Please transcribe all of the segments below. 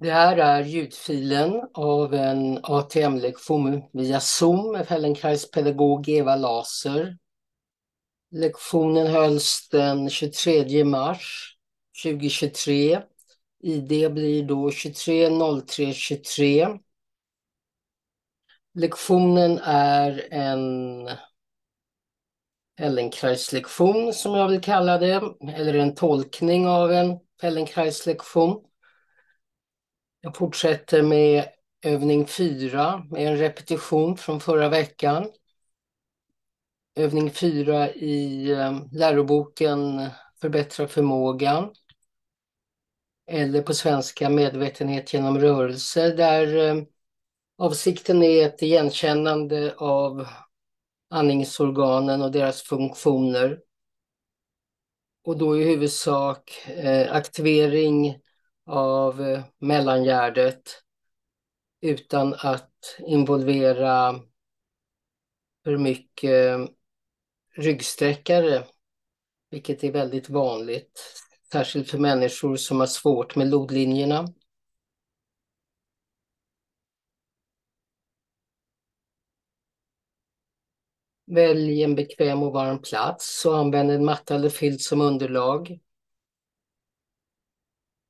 Det här är ljudfilen av en ATM-lektion via Zoom med Fellenkrais-pedagog Eva Laser. Lektionen hölls den 23 mars 2023. ID blir då 230323. Lektionen är en Fellenkrais-lektion som jag vill kalla det, eller en tolkning av en Fellenkrais-lektion. Jag fortsätter med övning 4 med en repetition från förra veckan. Övning 4 i eh, läroboken Förbättra förmågan. Eller på svenska medvetenhet genom rörelse där eh, avsikten är ett igenkännande av andningsorganen och deras funktioner. Och då i huvudsak eh, aktivering av eh, mellangärdet utan att involvera för mycket eh, ryggsträckare, vilket är väldigt vanligt, särskilt för människor som har svårt med lodlinjerna. Välj en bekväm och varm plats och använd en matta eller filt som underlag.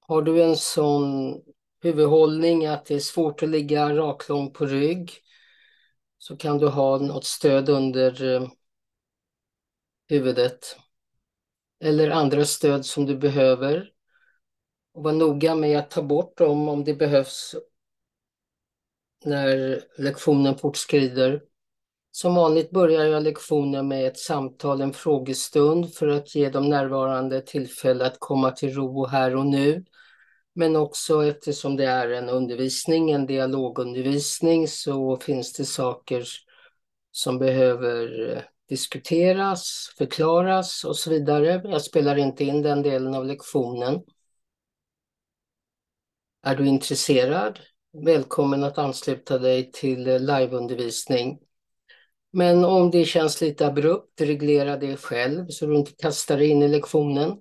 Har du en sån huvudhållning att det är svårt att ligga raklång på rygg så kan du ha något stöd under eh, huvudet eller andra stöd som du behöver. Och var noga med att ta bort dem om det behövs när lektionen fortskrider. Som vanligt börjar jag lektionen med ett samtal, en frågestund för att ge de närvarande tillfälle att komma till ro här och nu. Men också eftersom det är en undervisning, en dialogundervisning, så finns det saker som behöver eh, diskuteras, förklaras och så vidare. Jag spelar inte in den delen av lektionen. Är du intresserad? Välkommen att ansluta dig till eh, liveundervisning. Men om det känns lite abrupt, reglera det själv så du inte kastar dig in i lektionen.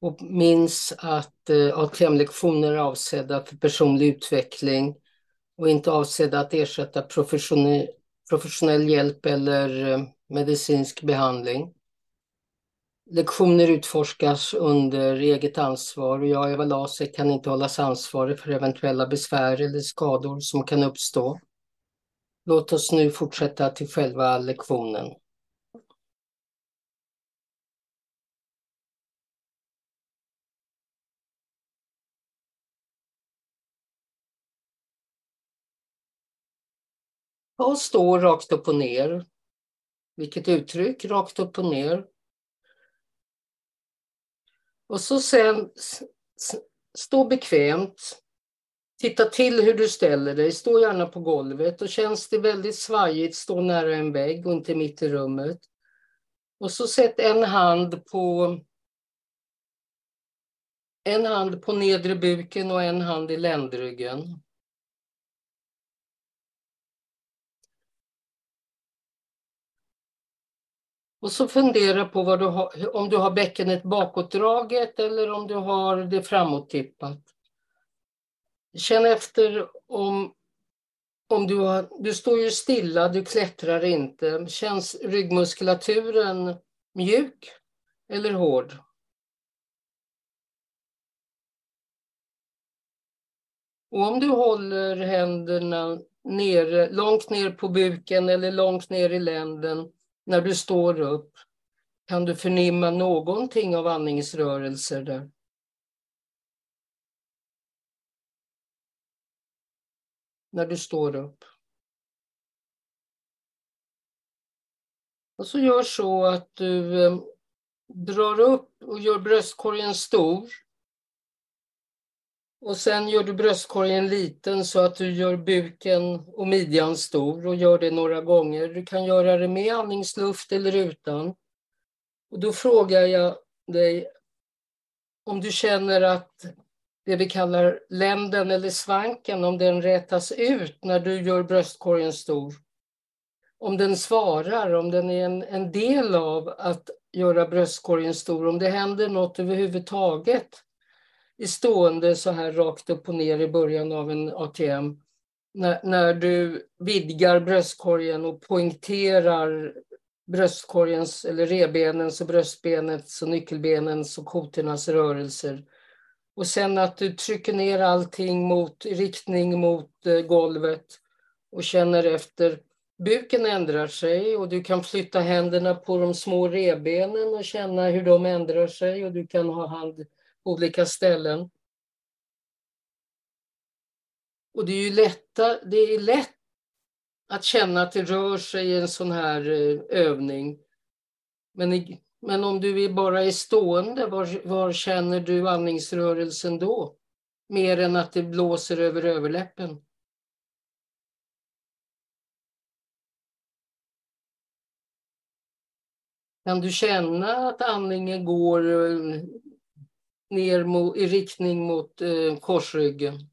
Och minns att eh, ATM-lektioner är avsedda för personlig utveckling och inte avsedda att ersätta professionell, professionell hjälp eller eh, medicinsk behandling. Lektioner utforskas under eget ansvar och jag, Eva Laser, kan inte hållas ansvarig för eventuella besvär eller skador som kan uppstå. Låt oss nu fortsätta till själva lektionen. Och stå rakt upp och ner. Vilket uttryck? Rakt upp och ner. Och så sen stå bekvämt. Titta till hur du ställer dig. Stå gärna på golvet. Och känns det väldigt svajigt, stå nära en vägg och inte mitt i rummet. Och så sätt en hand på en hand på nedre buken och en hand i ländryggen. Och så fundera på vad du har, om du har bäckenet bakåtdraget eller om du har det framåttippat. Känn efter om, om du har, du står ju stilla, du klättrar inte. Känns ryggmuskulaturen mjuk eller hård? Och om du håller händerna nere, långt ner på buken eller långt ner i länden när du står upp, kan du förnimma någonting av andningsrörelser där? När du står upp. Och så gör så att du eh, drar upp och gör bröstkorgen stor. Och sen gör du bröstkorgen liten så att du gör buken och midjan stor och gör det några gånger. Du kan göra det med andningsluft eller utan. Och då frågar jag dig om du känner att det vi kallar länden eller svanken, om den rätas ut när du gör bröstkorgen stor. Om den svarar, om den är en, en del av att göra bröstkorgen stor, om det händer något överhuvudtaget stående så här rakt upp och ner i början av en ATM. När, när du vidgar bröstkorgen och poängterar bröstkorgens eller rebenens och bröstbenets och nyckelbenens och kotornas rörelser. Och sen att du trycker ner allting mot, i riktning mot eh, golvet och känner efter. Buken ändrar sig och du kan flytta händerna på de små rebenen och känna hur de ändrar sig och du kan ha hand olika ställen. Och det är ju lätta, det är lätt att känna att det rör sig i en sån här eh, övning. Men, i, men om du är bara är stående, var, var känner du andningsrörelsen då? Mer än att det blåser över överläppen. Kan du känna att andningen går eh, ner mot, i riktning mot eh, korsryggen?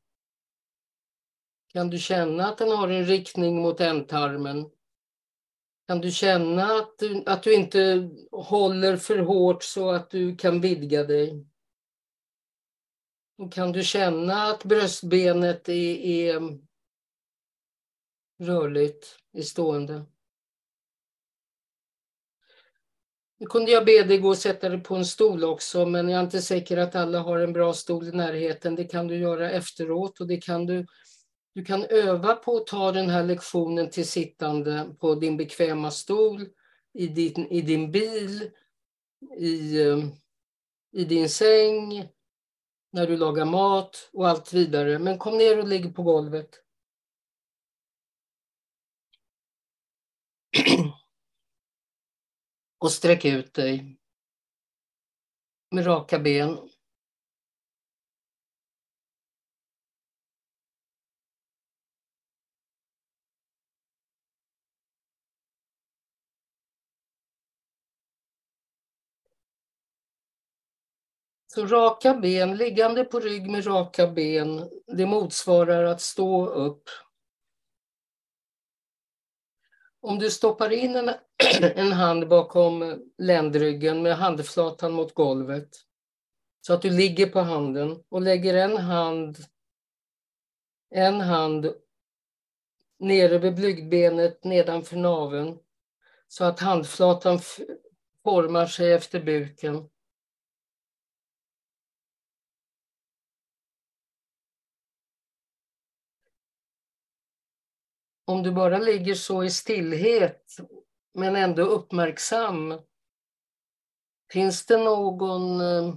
Kan du känna att den har en riktning mot ändtarmen? Kan du känna att du, att du inte håller för hårt så att du kan vidga dig? Och kan du känna att bröstbenet är, är rörligt i stående? Nu kunde jag be dig gå och sätta dig på en stol också, men jag är inte säker att alla har en bra stol i närheten. Det kan du göra efteråt och det kan du du kan öva på att ta den här lektionen till sittande på din bekväma stol, i din, i din bil, i, eh, i din säng, när du lagar mat och allt vidare. Men kom ner och ligg på golvet. och sträck ut dig med raka ben. Så raka ben, liggande på rygg med raka ben, det motsvarar att stå upp. Om du stoppar in en, en hand bakom ländryggen med handflatan mot golvet så att du ligger på handen och lägger en hand, en hand nere vid blygdbenet nedanför naveln så att handflatan formar sig efter buken. Om du bara ligger så i stillhet men ändå uppmärksam. Finns det någon eh,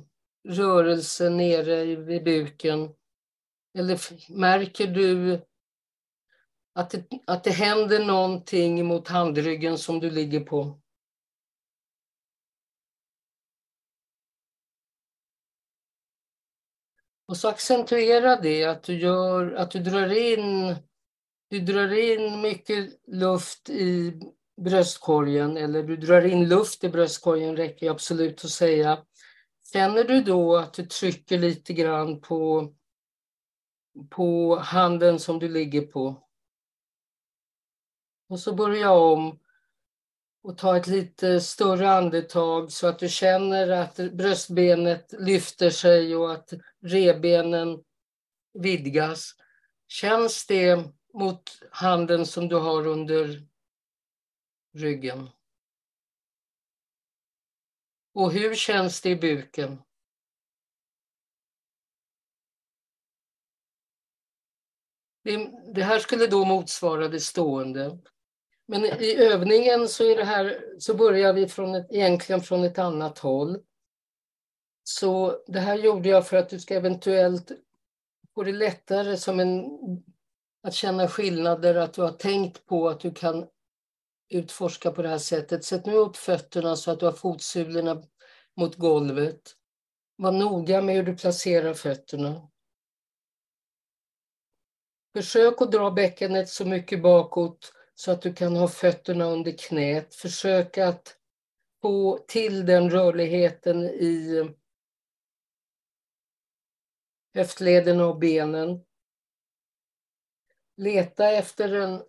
rörelse nere vid buken? Eller märker du att det, att det händer någonting mot handryggen som du ligger på? Och så accentuera det, att du, gör, att du drar in du drar in mycket luft i bröstkorgen eller du drar in luft i bröstkorgen räcker absolut att säga. Känner du då att du trycker lite grann på, på handen som du ligger på? Och så börja om och ta ett lite större andetag så att du känner att bröstbenet lyfter sig och att rebenen vidgas. Känns det mot handen som du har under ryggen. Och hur känns det i buken? Det här skulle då motsvara det stående. Men i övningen så, är det här, så börjar vi från ett, egentligen från ett annat håll. Så det här gjorde jag för att du ska eventuellt få det lättare som en att känna skillnader, att du har tänkt på att du kan utforska på det här sättet. Sätt nu upp fötterna så att du har fotsulorna mot golvet. Var noga med hur du placerar fötterna. Försök att dra bäckenet så mycket bakåt så att du kan ha fötterna under knät. Försök att få till den rörligheten i höftlederna och benen. Leta efter en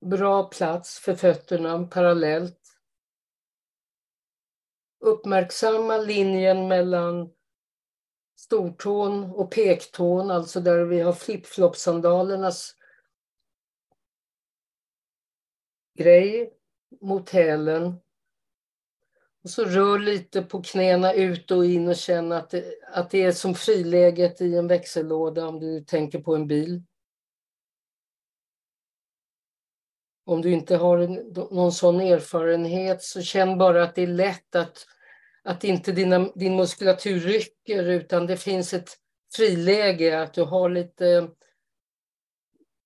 bra plats för fötterna parallellt. Uppmärksamma linjen mellan stortån och pektån, alltså där vi har flipflopsandalernas grej mot hälen. Och så rör lite på knäna ut och in och känn att det, att det är som friläget i en växellåda om du tänker på en bil. Om du inte har någon sån erfarenhet så känn bara att det är lätt att, att inte dina, din muskulatur rycker utan det finns ett friläge, att du har lite,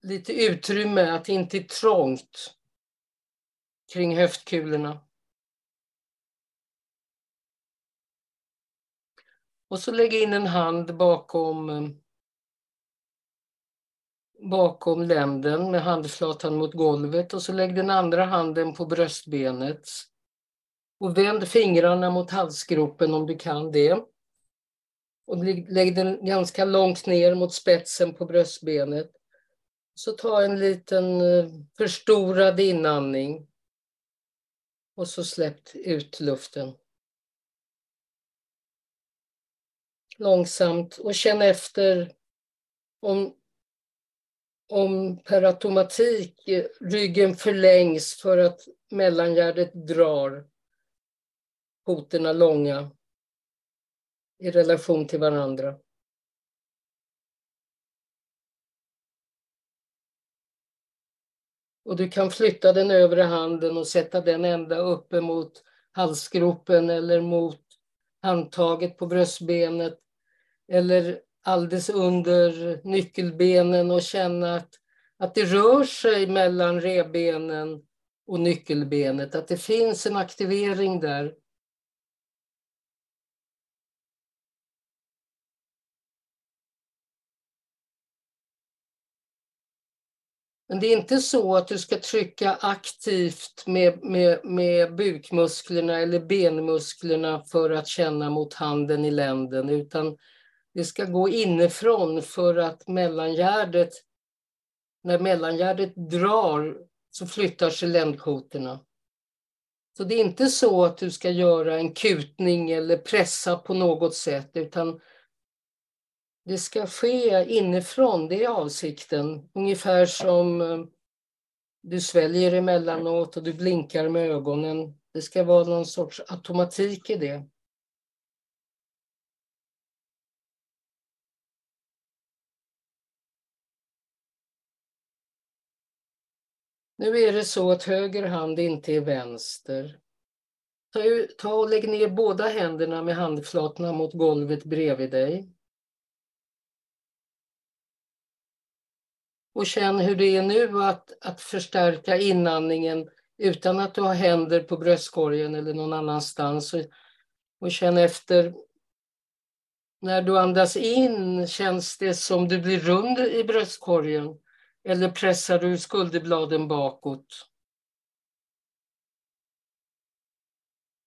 lite utrymme, att det inte är trångt kring höftkulorna. Och så lägg in en hand bakom eh, bakom länden med handflatan mot golvet och så lägg den andra handen på bröstbenet. Och vänd fingrarna mot halsgropen om du kan det. Och lägg den ganska långt ner mot spetsen på bröstbenet. Så ta en liten eh, förstorad inandning. Och så släpp ut luften. Långsamt och känn efter om om per automatik ryggen förlängs för att mellangärdet drar kotorna långa i relation till varandra. Och du kan flytta den övre handen och sätta den ända uppe mot halsgropen eller mot handtaget på bröstbenet eller alldeles under nyckelbenen och känna att, att det rör sig mellan rebenen och nyckelbenet, att det finns en aktivering där. Men det är inte så att du ska trycka aktivt med, med, med bukmusklerna eller benmusklerna för att känna mot handen i länden, utan det ska gå inifrån för att mellangärdet, när mellangärdet drar så flyttar sig ländkotorna. Så det är inte så att du ska göra en kutning eller pressa på något sätt utan det ska ske inifrån, det är avsikten. Ungefär som eh, du sväljer emellanåt och du blinkar med ögonen. Det ska vara någon sorts automatik i det. Nu är det så att höger hand inte är vänster. Ta, ta och lägg ner båda händerna med handflatorna mot golvet bredvid dig. Och känn hur det är nu att, att förstärka inandningen utan att du har händer på bröstkorgen eller någon annanstans. Och, och känn efter. När du andas in känns det som du blir rund i bröstkorgen. Eller pressar du skulderbladen bakåt?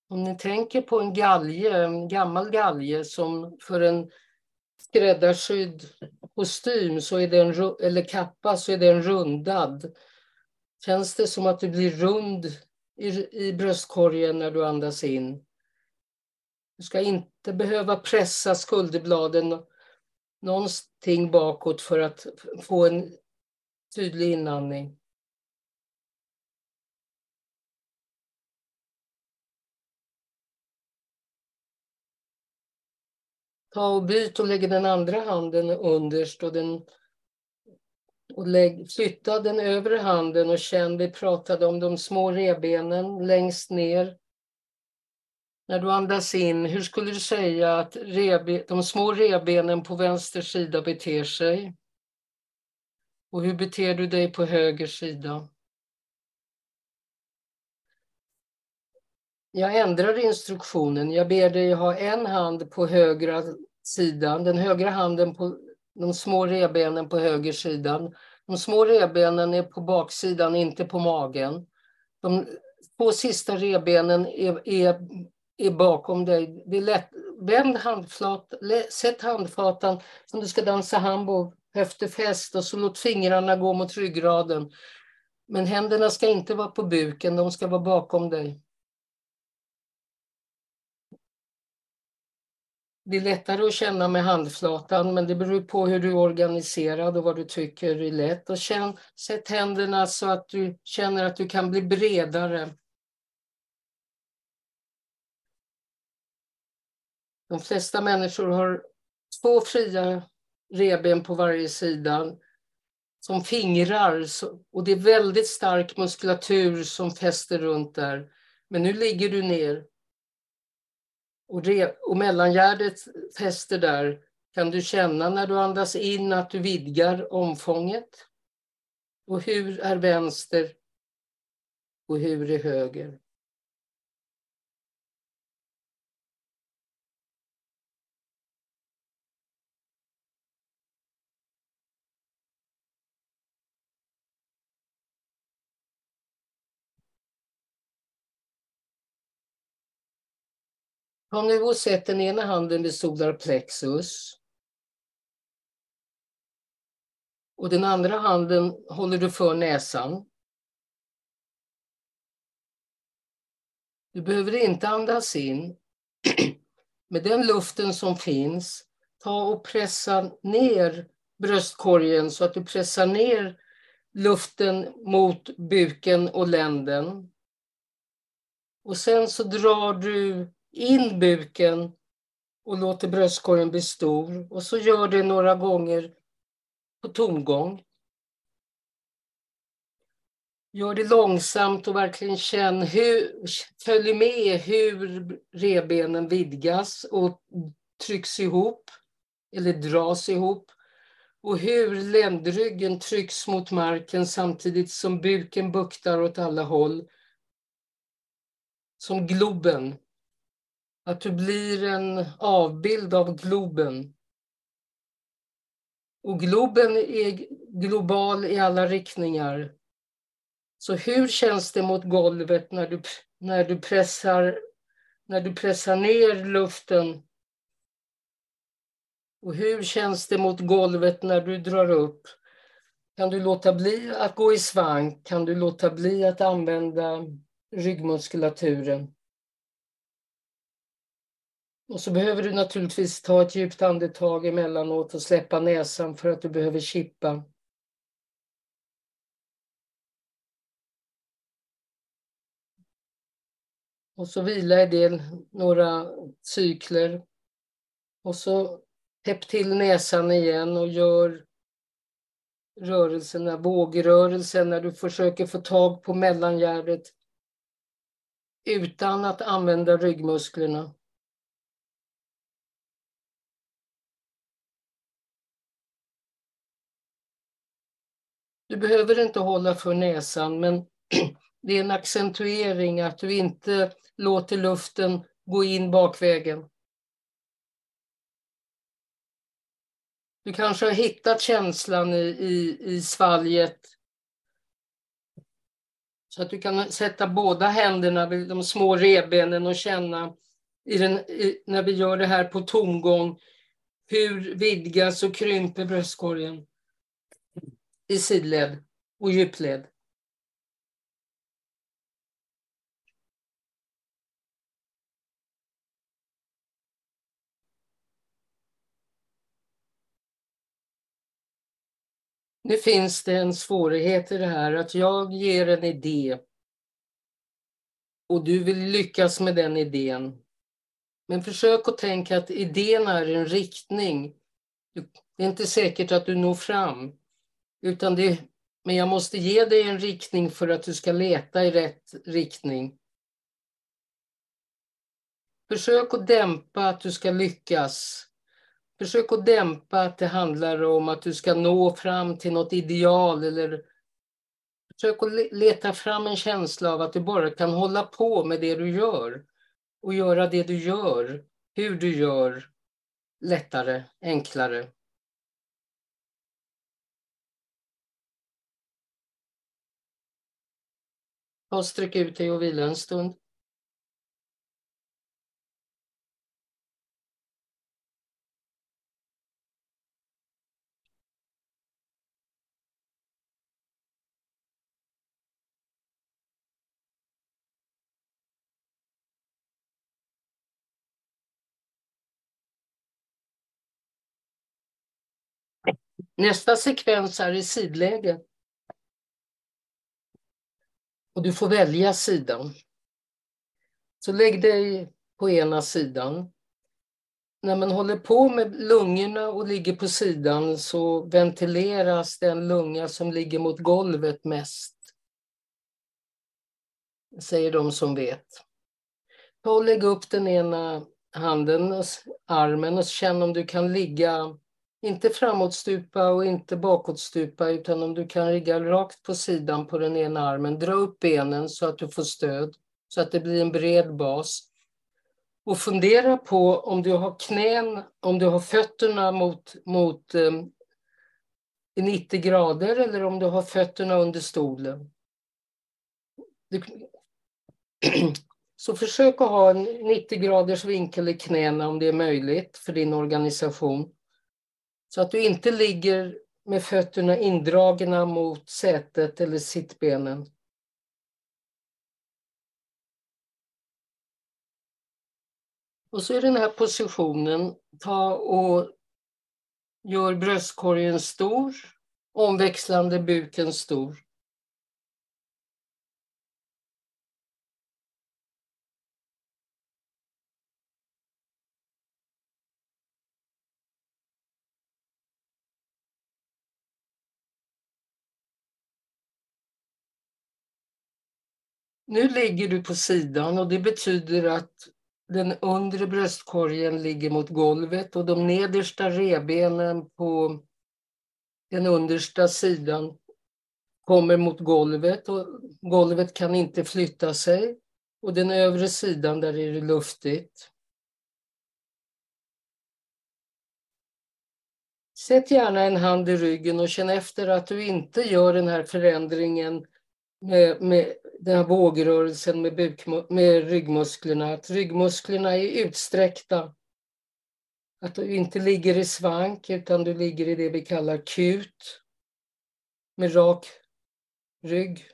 Om ni tänker på en galge, en gammal galge som för en skräddarsydd kostym så är den, eller kappa så är den rundad. Känns det som att du blir rund i, i bröstkorgen när du andas in? Du ska inte behöva pressa skulderbladen någonting bakåt för att få en Tydlig inandning. Ta och byt och lägg den andra handen underst och, den, och lägg, flytta den övre handen och känn, vi pratade om de små rebenen längst ner. När du andas in, hur skulle du säga att rebe, de små rebenen på vänster sida beter sig? Och hur beter du dig på höger sida? Jag ändrar instruktionen. Jag ber dig ha en hand på högra sidan, den högra handen på de små rebenen på höger sidan. De små rebenen är på baksidan, inte på magen. De två sista rebenen är, är, är bakom dig. Det är lätt. Vänd handflat, sätt handflatan som du ska dansa hambo höfter fäst och så låt fingrarna gå mot ryggraden. Men händerna ska inte vara på buken, de ska vara bakom dig. Det är lättare att känna med handflatan, men det beror på hur du är organiserad och vad du tycker är lätt. Och känn, sätt händerna så att du känner att du kan bli bredare. De flesta människor har två fria reben på varje sida som fingrar och det är väldigt stark muskulatur som fäster runt där. Men nu ligger du ner och, re, och mellangärdet fäster där. Kan du känna när du andas in att du vidgar omfånget? Och hur är vänster och hur är höger? Ta nu och sätt den ena handen vid solarplexus. Och den andra handen håller du för näsan. Du behöver inte andas in. Med den luften som finns, ta och pressa ner bröstkorgen så att du pressar ner luften mot buken och länden. Och sen så drar du in buken och låter bröstkorgen bli stor. Och så gör det några gånger på tomgång. Gör det långsamt och verkligen känn hur, följ med hur rebenen vidgas och trycks ihop eller dras ihop och hur ländryggen trycks mot marken samtidigt som buken buktar åt alla håll. Som Globen att du blir en avbild av Globen. Och Globen är global i alla riktningar. Så hur känns det mot golvet när du, när du, pressar, när du pressar ner luften? Och hur känns det mot golvet när du drar upp? Kan du låta bli att gå i svank? Kan du låta bli att använda ryggmuskulaturen? Och så behöver du naturligtvis ta ett djupt andetag emellanåt och släppa näsan för att du behöver chippa. Och så vila i det några cykler. Och så täpp till näsan igen och gör rörelserna, vågrörelsen när du försöker få tag på mellangärdet utan att använda ryggmusklerna. Du behöver inte hålla för näsan, men det är en accentuering att du inte låter luften gå in bakvägen. Du kanske har hittat känslan i, i, i svalget. Så att du kan sätta båda händerna vid de små revbenen och känna i den, i, när vi gör det här på tomgång hur vidgas och krymper bröstkorgen i sidled och djupled. Nu finns det en svårighet i det här att jag ger en idé och du vill lyckas med den idén. Men försök att tänka att idén är en riktning. Det är inte säkert att du når fram. Utan det, men jag måste ge dig en riktning för att du ska leta i rätt riktning. Försök att dämpa att du ska lyckas. Försök att dämpa att det handlar om att du ska nå fram till något ideal eller försök att leta fram en känsla av att du bara kan hålla på med det du gör och göra det du gör, hur du gör, lättare, enklare. Och sträck ut dig och vila en stund. Nästa sekvens är i sidläge. Och du får välja sida. Så lägg dig på ena sidan. När man håller på med lungorna och ligger på sidan så ventileras den lunga som ligger mot golvet mest. Säger de som vet. Ta och lägg upp den ena handen, armen och känn om du kan ligga, inte framåtstupa och inte bakåtstupa, utan om du kan ligga rakt på sidan på den ena armen. Dra upp benen så att du får stöd, så att det blir en bred bas. Och fundera på om du har knän, om du har fötterna mot, mot eh, 90 grader eller om du har fötterna under stolen. Du, så försök att ha en 90 graders vinkel i knäna om det är möjligt för din organisation. Så att du inte ligger med fötterna indragna mot sätet eller sittbenen. Och så i den här positionen, ta och gör bröstkorgen stor, omväxlande buken stor. Nu ligger du på sidan och det betyder att den undre bröstkorgen ligger mot golvet och de nedersta rebenen på den understa sidan kommer mot golvet och golvet kan inte flytta sig. Och den övre sidan där är det luftigt. Sätt gärna en hand i ryggen och känn efter att du inte gör den här förändringen med, med den här vågrörelsen med, buk, med ryggmusklerna, att ryggmusklerna är utsträckta. Att du inte ligger i svank utan du ligger i det vi kallar kut. Med rak rygg.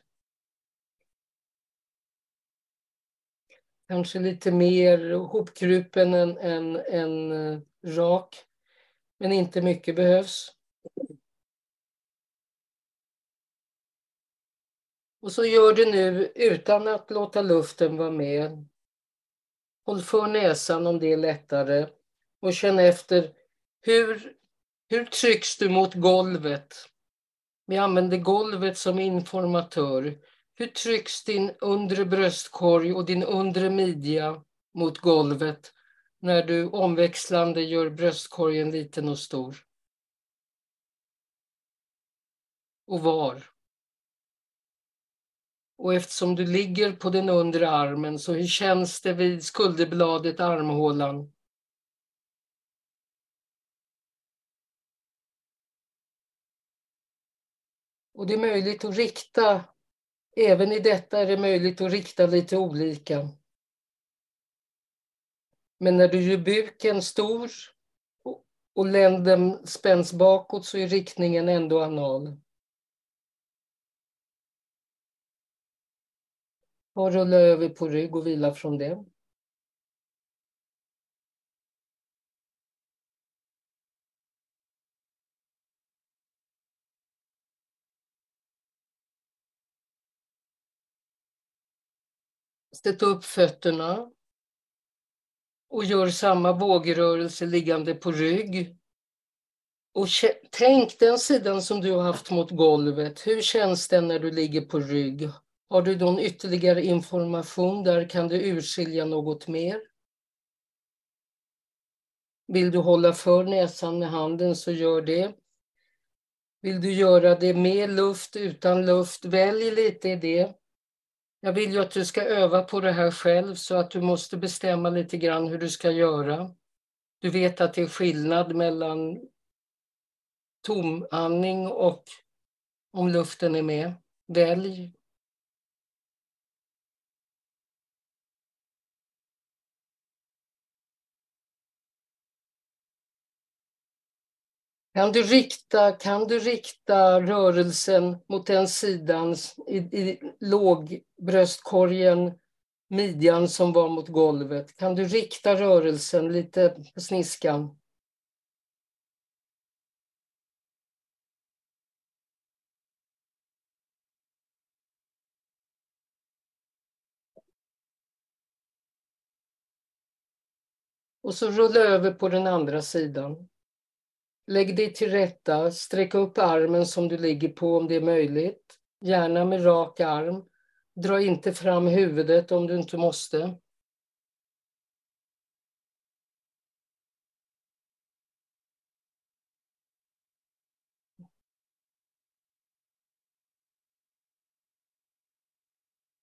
Kanske lite mer hopkrupen än, än, än eh, rak. Men inte mycket behövs. Och så gör du nu utan att låta luften vara med. Håll för näsan om det är lättare och känn efter hur, hur trycks du mot golvet? Vi använder golvet som informatör. Hur trycks din undre bröstkorg och din undre midja mot golvet när du omväxlande gör bröstkorgen liten och stor? Och var? Och eftersom du ligger på den undre armen så hur känns det vid skulderbladet, armhålan? Och det är möjligt att rikta, även i detta är det möjligt att rikta lite olika. Men när du gör buken stor och länden spänns bakåt så är riktningen ändå anal. Och rulla över på rygg och vila från det. Sätt upp fötterna och gör samma vågrörelse liggande på rygg. Och tänk den sidan som du har haft mot golvet. Hur känns den när du ligger på rygg? Har du någon ytterligare information där kan du urskilja något mer. Vill du hålla för näsan med handen så gör det. Vill du göra det med luft, utan luft, välj lite i det. Jag vill ju att du ska öva på det här själv så att du måste bestämma lite grann hur du ska göra. Du vet att det är skillnad mellan tomandning och om luften är med. Välj Kan du rikta, kan du rikta rörelsen mot den sidan i, i lågbröstkorgen, midjan som var mot golvet? Kan du rikta rörelsen lite på sniskan? Och så rulla över på den andra sidan. Lägg dig till rätta, sträck upp armen som du ligger på om det är möjligt. Gärna med rak arm. Dra inte fram huvudet om du inte måste.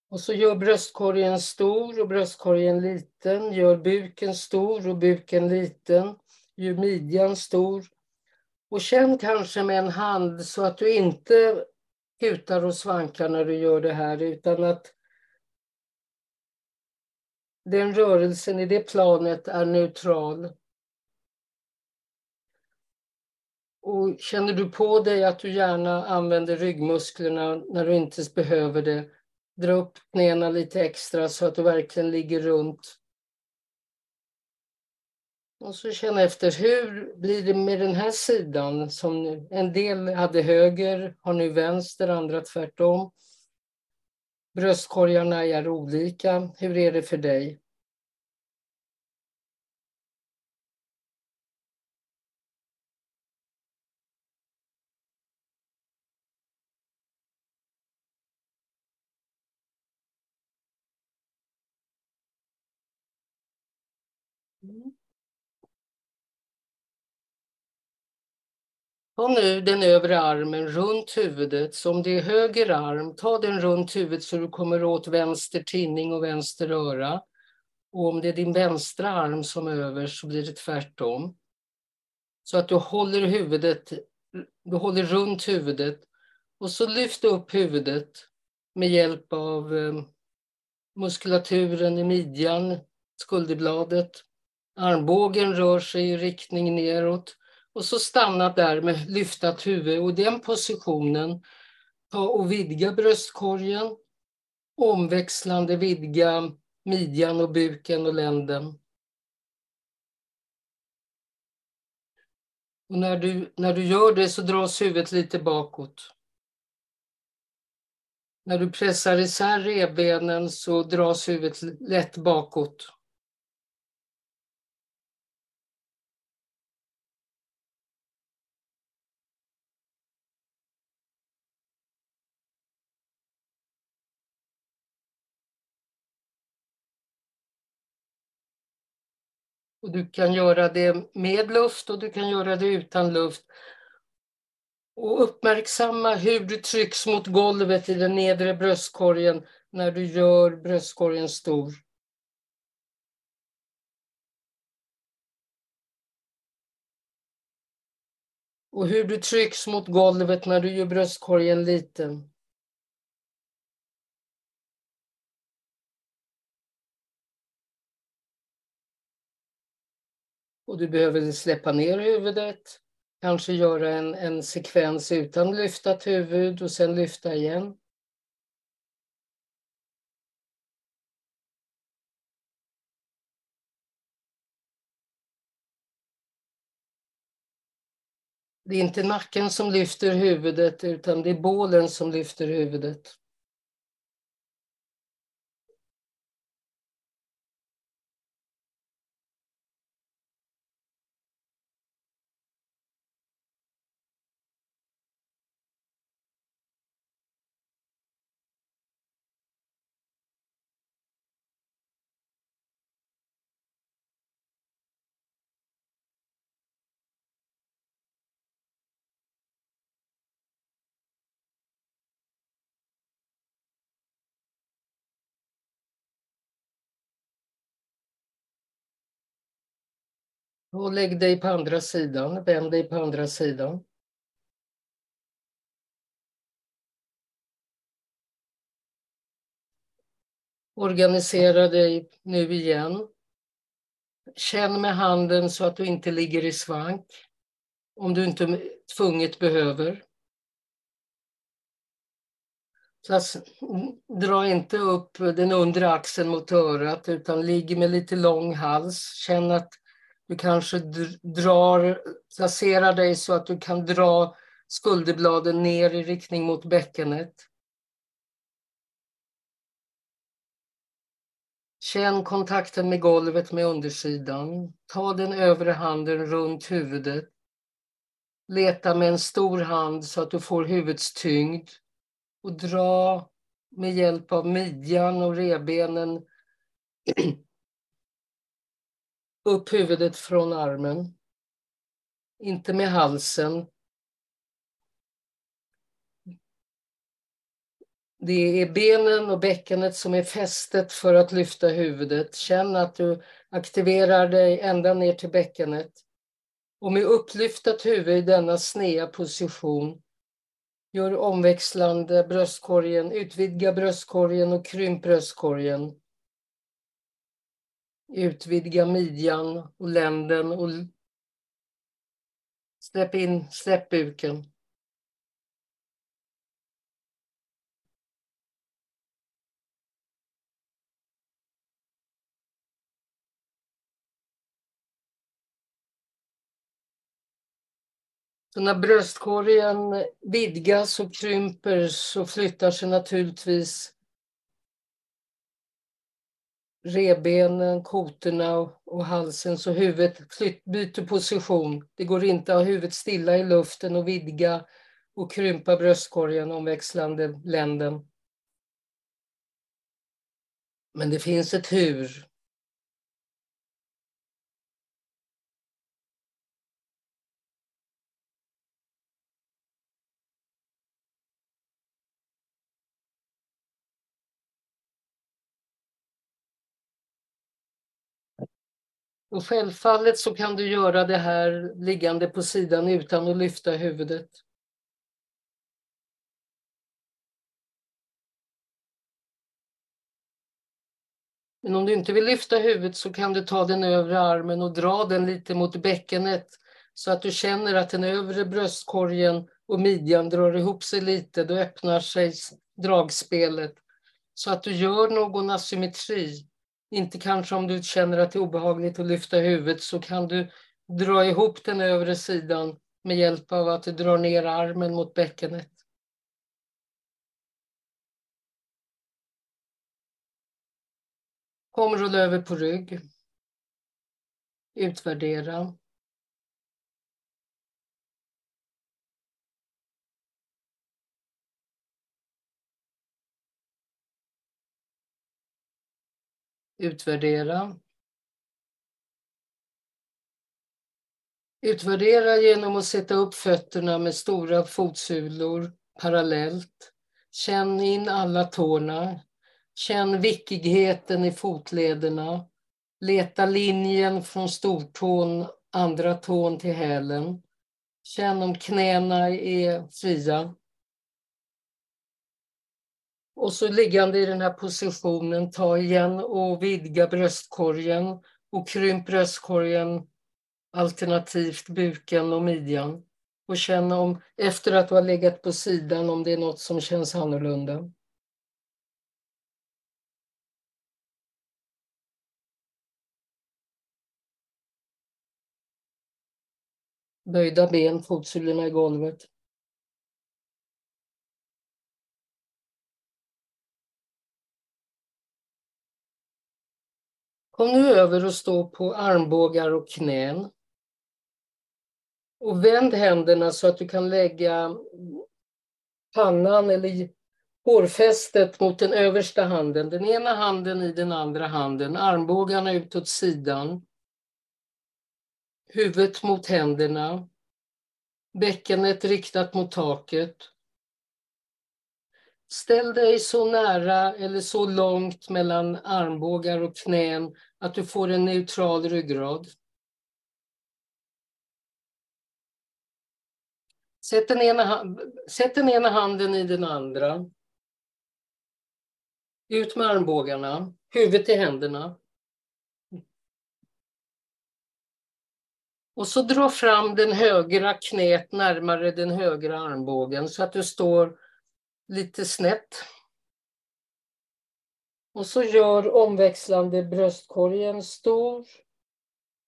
Och så gör bröstkorgen stor och bröstkorgen liten. Gör buken stor och buken liten. Gör midjan stor. Och känn kanske med en hand så att du inte kutar och svankar när du gör det här utan att den rörelsen i det planet är neutral. Och känner du på dig att du gärna använder ryggmusklerna när du inte behöver det, dra upp knäna lite extra så att du verkligen ligger runt. Och så känna efter, hur blir det med den här sidan? Som en del hade höger, har nu vänster, andra tvärtom. Bröstkorgarna är olika. Hur är det för dig? Ta nu den övre armen runt huvudet. Så om det är höger arm, ta den runt huvudet så du kommer åt vänster tinning och vänster öra. Och om det är din vänstra arm som är över så blir det tvärtom. Så att du håller huvudet, du håller runt huvudet och så lyft upp huvudet med hjälp av eh, muskulaturen i midjan, skulderbladet. Armbågen rör sig i riktning neråt och så stanna där med lyftat huvud och i den positionen ta och vidga bröstkorgen. Omväxlande vidga midjan och buken och länden. Och när du, när du gör det så dras huvudet lite bakåt. När du pressar isär revbenen så dras huvudet lätt bakåt. Och du kan göra det med luft och du kan göra det utan luft. Och uppmärksamma hur du trycks mot golvet i den nedre bröstkorgen när du gör bröstkorgen stor. Och hur du trycks mot golvet när du gör bröstkorgen liten. Och du behöver släppa ner huvudet, kanske göra en, en sekvens utan lyftat huvud och sen lyfta igen. Det är inte nacken som lyfter huvudet utan det är bålen som lyfter huvudet. Och lägg dig på andra sidan, vänd dig på andra sidan. Organisera dig nu igen. Känn med handen så att du inte ligger i svank. Om du inte tvunget behöver. Så dra inte upp den undre axeln mot örat utan ligg med lite lång hals. Känn att du kanske drar, placerar dig så att du kan dra skulderbladen ner i riktning mot bäckenet. Känn kontakten med golvet med undersidan. Ta den övre handen runt huvudet. Leta med en stor hand så att du får huvudets tyngd och dra med hjälp av midjan och rebenen upp huvudet från armen. Inte med halsen. Det är benen och bäckenet som är fästet för att lyfta huvudet. Känn att du aktiverar dig ända ner till bäckenet. Och med upplyftat huvud i denna snea position gör omväxlande bröstkorgen, utvidga bröstkorgen och krymp bröstkorgen. Utvidga midjan och länden och släpp in, släpp buken. Så när bröstkorgen vidgas och krymper så flyttar sig naturligtvis rebenen, kotorna och halsen så huvudet byter position. Det går inte att ha huvudet stilla i luften och vidga och krympa bröstkorgen omväxlande länden. Men det finns ett hur. Och självfallet så kan du göra det här liggande på sidan utan att lyfta huvudet. Men om du inte vill lyfta huvudet så kan du ta den övre armen och dra den lite mot bäckenet så att du känner att den övre bröstkorgen och midjan drar ihop sig lite. Då öppnar sig dragspelet så att du gör någon asymmetri inte kanske om du känner att det är obehagligt att lyfta huvudet så kan du dra ihop den övre sidan med hjälp av att du drar ner armen mot bäckenet. Kom rulla över på rygg. Utvärdera. Utvärdera. Utvärdera genom att sätta upp fötterna med stora fotsulor parallellt. Känn in alla tårna. Känn vickigheten i fotlederna. Leta linjen från stortån, andra tån till hälen. Känn om knäna är fria. Och så liggande i den här positionen, ta igen och vidga bröstkorgen och krymp bröstkorgen alternativt buken och midjan. Och känn om, efter att du har legat på sidan, om det är något som känns annorlunda. Böjda ben, fotsulorna i golvet. Kom nu över och stå på armbågar och knän. Och vänd händerna så att du kan lägga pannan eller hårfästet mot den översta handen. Den ena handen i den andra handen. Armbågarna ut åt sidan. Huvudet mot händerna. Bäckenet riktat mot taket. Ställ dig så nära eller så långt mellan armbågar och knän att du får en neutral ryggrad. Sätt den, ena, sätt den ena handen i den andra. Ut med armbågarna, huvudet i händerna. Och så dra fram den högra knät närmare den högra armbågen så att du står lite snett. Och så gör omväxlande bröstkorgen stor.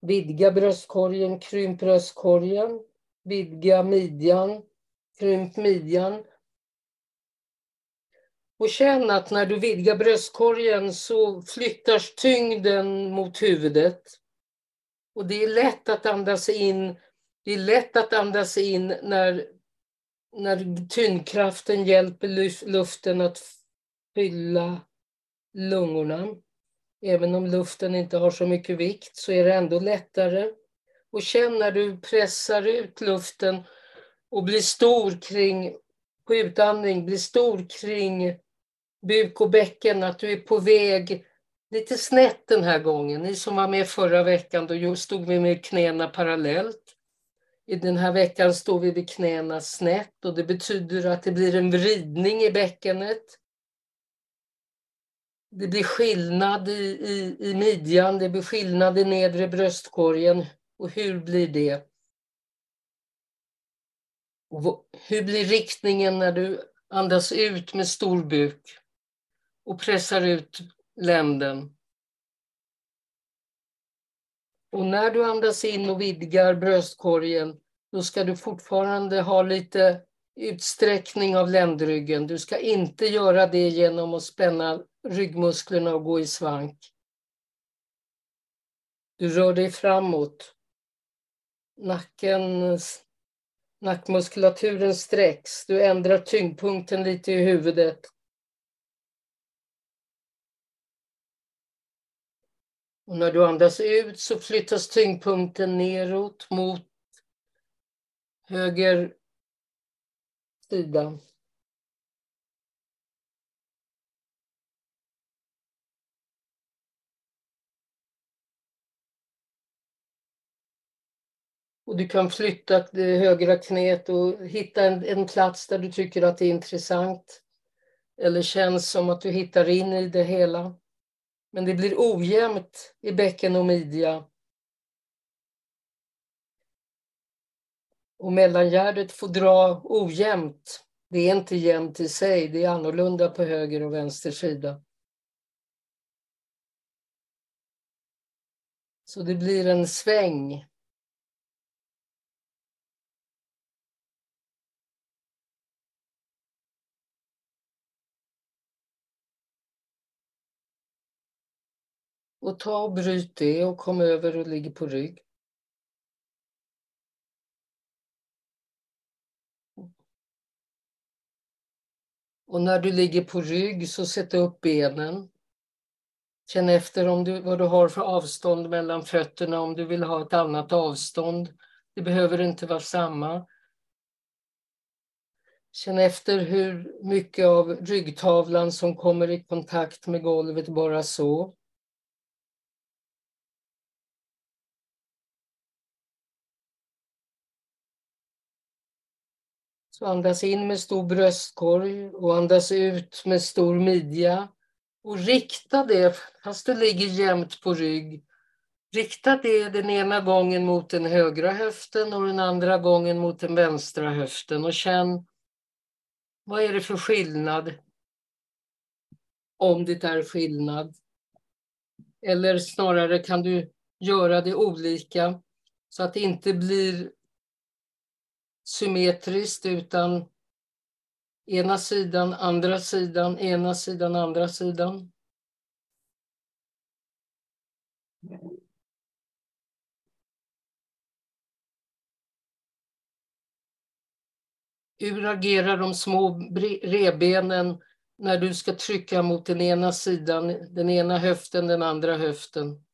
Vidga bröstkorgen, krymp bröstkorgen. Vidga midjan, krymp midjan. Och känn att när du vidgar bröstkorgen så flyttas tyngden mot huvudet. Och det är lätt att andas in. Det är lätt att andas in när, när tyngdkraften hjälper luften att fylla lungorna. Även om luften inte har så mycket vikt så är det ändå lättare. Och känn när du pressar ut luften och blir stor kring, på utandning, blir stor kring buk och bäcken, att du är på väg lite snett den här gången. Ni som var med förra veckan, då stod vi med knäna parallellt. I den här veckan står vi vid knäna snett och det betyder att det blir en vridning i bäckenet. Det blir skillnad i, i, i midjan, det blir skillnad i nedre bröstkorgen. Och hur blir det? Och hur blir riktningen när du andas ut med stor buk och pressar ut länden? Och när du andas in och vidgar bröstkorgen, då ska du fortfarande ha lite utsträckning av ländryggen. Du ska inte göra det genom att spänna ryggmusklerna och gå i svank. Du rör dig framåt. Nacken, nackmuskulaturen sträcks. Du ändrar tyngdpunkten lite i huvudet. Och när du andas ut så flyttas tyngdpunkten neråt mot höger sida. Och du kan flytta det högra knät och hitta en, en plats där du tycker att det är intressant. Eller känns som att du hittar in i det hela. Men det blir ojämnt i bäcken och midja. Och mellangärdet får dra ojämnt. Det är inte jämnt i sig, det är annorlunda på höger och vänster sida. Så det blir en sväng. Och ta och bryt det och kom över och ligg på rygg. Och när du ligger på rygg så sätt upp benen. Känn efter om du, vad du har för avstånd mellan fötterna, om du vill ha ett annat avstånd. Det behöver inte vara samma. Känn efter hur mycket av ryggtavlan som kommer i kontakt med golvet bara så. Så andas in med stor bröstkorg och andas ut med stor midja. Och rikta det, fast du ligger jämnt på rygg, rikta det den ena gången mot den högra höften och den andra gången mot den vänstra höften och känn vad är det för skillnad? Om det är skillnad. Eller snarare kan du göra det olika så att det inte blir symmetriskt utan ena sidan, andra sidan, ena sidan, andra sidan. Hur agerar de små revbenen när du ska trycka mot den ena sidan, den ena höften, den andra höften?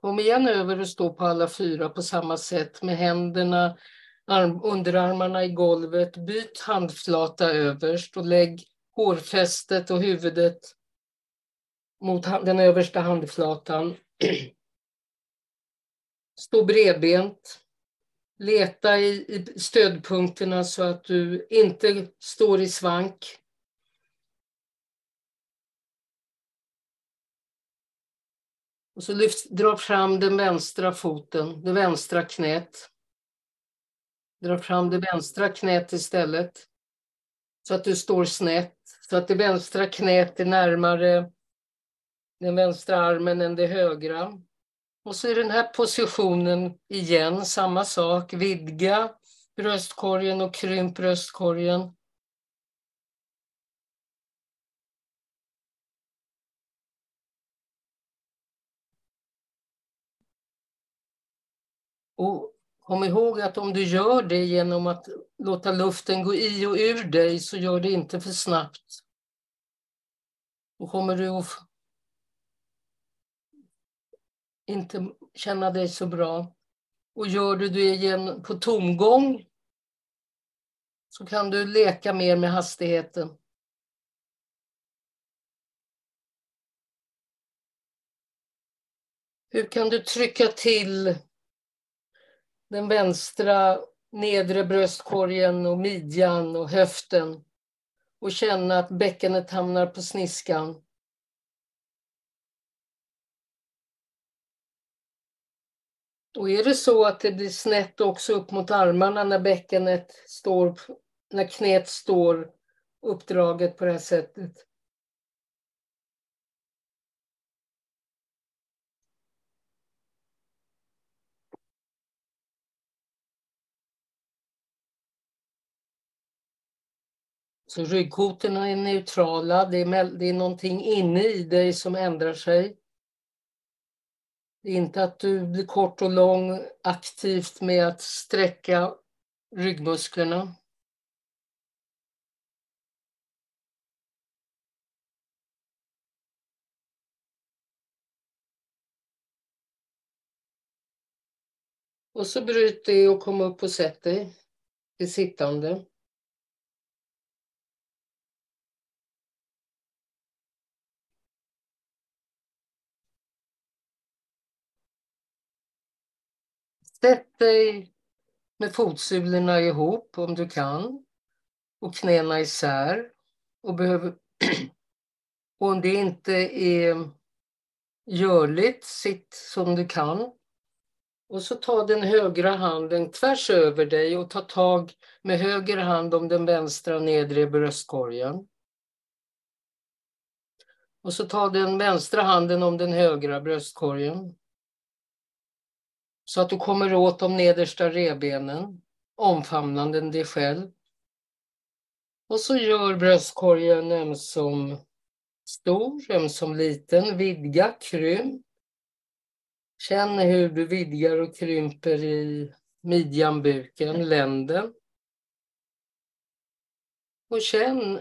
Kom igen över och stå på alla fyra på samma sätt med händerna, arm, underarmarna i golvet. Byt handflata överst och lägg hårfästet och huvudet mot den översta handflatan. Stå bredbent. Leta i, i stödpunkterna så att du inte står i svank. Och så lyft, dra fram den vänstra foten, det vänstra knät. Dra fram det vänstra knät istället. Så att du står snett, så att det vänstra knät är närmare den vänstra armen än det högra. Och så i den här positionen igen, samma sak. Vidga bröstkorgen och krymp bröstkorgen. Och kom ihåg att om du gör det genom att låta luften gå i och ur dig så gör det inte för snabbt. Då kommer du att inte känna dig så bra. Och gör du det igen på tomgång så kan du leka mer med hastigheten. Hur kan du trycka till den vänstra nedre bröstkorgen och midjan och höften och känna att bäckenet hamnar på sniskan. Och är det så att det blir snett också upp mot armarna när bäckenet står, när knät står uppdraget på det här sättet, Så ryggkotorna är neutrala, det är, det är någonting inne i dig som ändrar sig. Det är inte att du blir kort och lång aktivt med att sträcka ryggmusklerna. Och så bryt det och kom upp och sätt dig i sittande. Sätt dig med fotsulorna ihop om du kan och knäna isär. Och, behöver, och om det inte är görligt, sitt som du kan. Och så ta den högra handen tvärs över dig och ta tag med höger hand om den vänstra nedre bröstkorgen. Och så ta den vänstra handen om den högra bröstkorgen. Så att du kommer åt de nedersta revbenen, omfamnande dig själv. Och så gör bröstkorgen ömsom stor, ömsom liten, vidga, krymp. Känn hur du vidgar och krymper i midjan, buken, länden. Och känn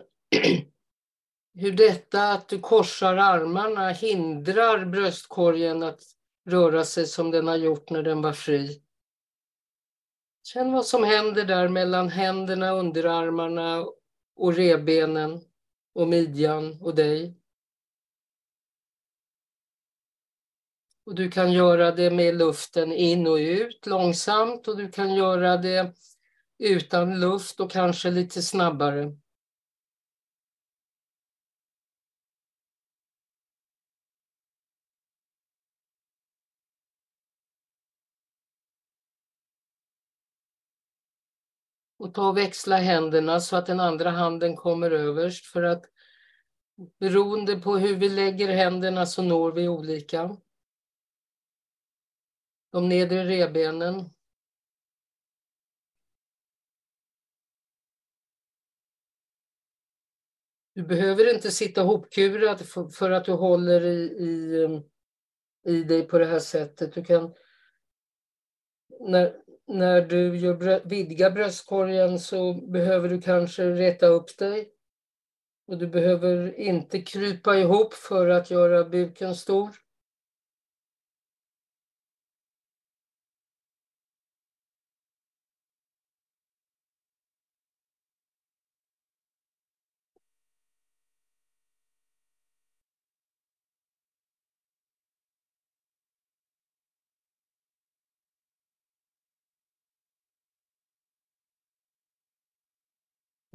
hur detta att du korsar armarna hindrar bröstkorgen att röra sig som den har gjort när den var fri. Känn vad som händer där mellan händerna, underarmarna och revbenen och midjan och dig. Och du kan göra det med luften in och ut långsamt och du kan göra det utan luft och kanske lite snabbare. Och ta och växla händerna så att den andra handen kommer överst för att beroende på hur vi lägger händerna så når vi olika. De nedre revbenen. Du behöver inte sitta hopkurad för att du håller i, i, i dig på det här sättet. Du kan, när, när du gör, vidgar bröstkorgen så behöver du kanske rätta upp dig. Och du behöver inte krypa ihop för att göra buken stor.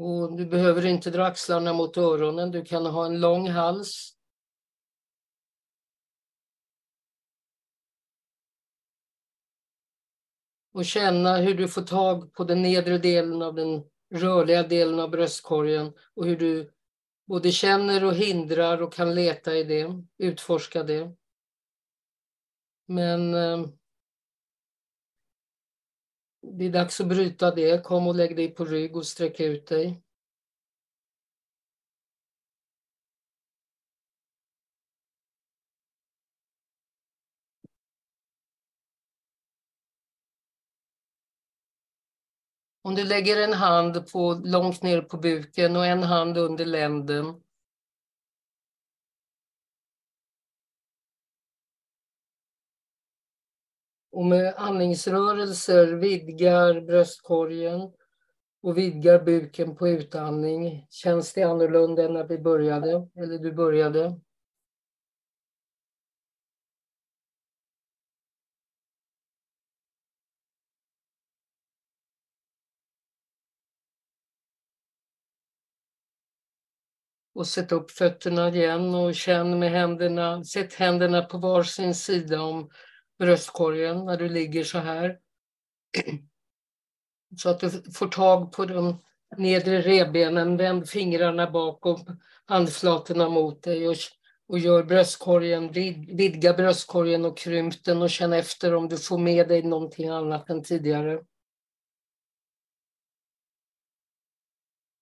Och du behöver inte dra axlarna mot öronen, du kan ha en lång hals. Och känna hur du får tag på den nedre delen av den rörliga delen av bröstkorgen och hur du både känner och hindrar och kan leta i det, utforska det. Men eh, det är dags att bryta det. Kom och lägg dig på rygg och sträck ut dig. Om du lägger en hand på, långt ner på buken och en hand under länden. Och med andningsrörelser vidgar bröstkorgen och vidgar buken på utandning. Känns det annorlunda än när vi började? Eller du började? Och sätt upp fötterna igen och känn med händerna, sätt händerna på varsin sida om bröstkorgen när du ligger så här. Så att du får tag på de nedre revbenen, vänd fingrarna bakom handflatorna mot dig och, och gör bröstkorgen, vid, vidga bröstkorgen och krymp den och känn efter om du får med dig någonting annat än tidigare.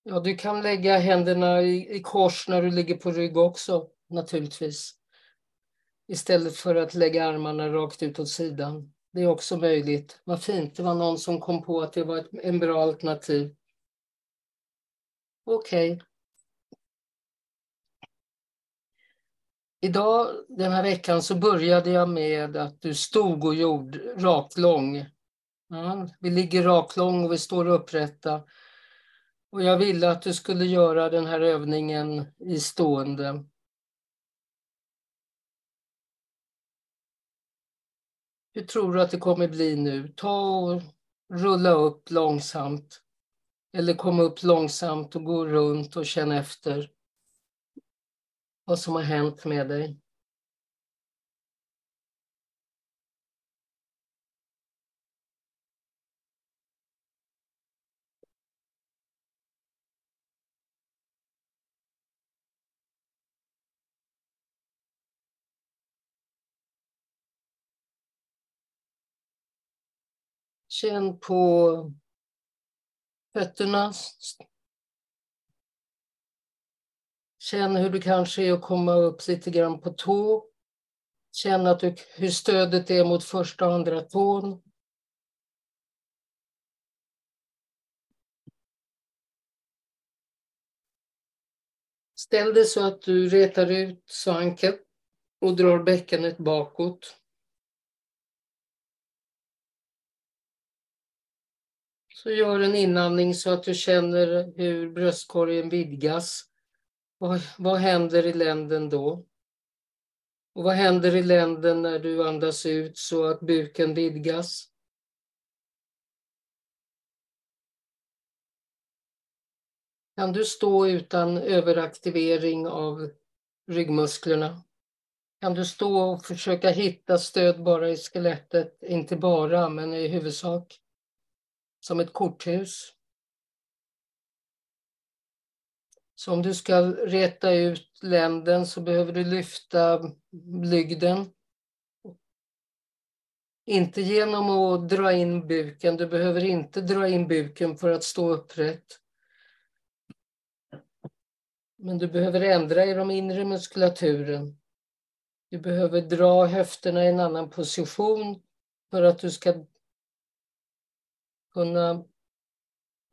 Ja, du kan lägga händerna i, i kors när du ligger på rygg också, naturligtvis. Istället för att lägga armarna rakt ut åt sidan. Det är också möjligt. Vad fint, det var någon som kom på att det var ett, en bra alternativ. Okej. Okay. Idag, den här veckan, så började jag med att du stod och gjorde raklång. Ja, vi ligger raklång och vi står upprätta. Och jag ville att du skulle göra den här övningen i stående. Hur tror du att det kommer bli nu? Ta och rulla upp långsamt. Eller kom upp långsamt och gå runt och känna efter vad som har hänt med dig. Känn på fötterna. Känn hur du kanske är att komma upp lite grann på tå. Känn att du, hur stödet är mot första och andra tån. Ställ dig så att du retar ut svanken och drar bäckenet bakåt. Så gör en inandning så att du känner hur bröstkorgen vidgas. Vad, vad händer i länden då? Och vad händer i länden när du andas ut så att buken vidgas? Kan du stå utan överaktivering av ryggmusklerna? Kan du stå och försöka hitta stöd bara i skelettet? Inte bara, men i huvudsak som ett korthus. Så om du ska reta ut länden så behöver du lyfta blygden. Inte genom att dra in buken, du behöver inte dra in buken för att stå upprätt. Men du behöver ändra i de inre muskulaturen. Du behöver dra höfterna i en annan position för att du ska kunna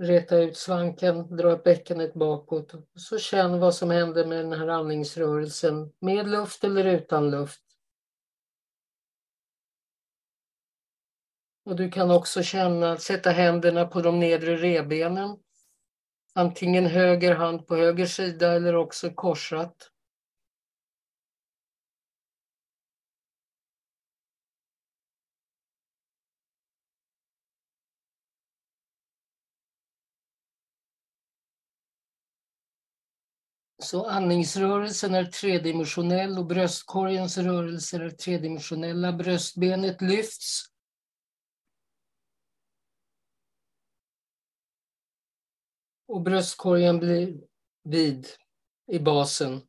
reta ut svanken, dra upp bäckenet bakåt. Så känn vad som händer med den här andningsrörelsen, med luft eller utan luft. Och du kan också känna, sätta händerna på de nedre revbenen. Antingen höger hand på höger sida eller också korsat. Så andningsrörelsen är tredimensionell och bröstkorgens rörelser är tredimensionella. Bröstbenet lyfts. Och bröstkorgen blir vid i basen.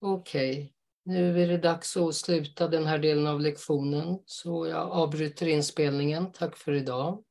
Okej, okay. nu är det dags att sluta den här delen av lektionen så jag avbryter inspelningen. Tack för idag.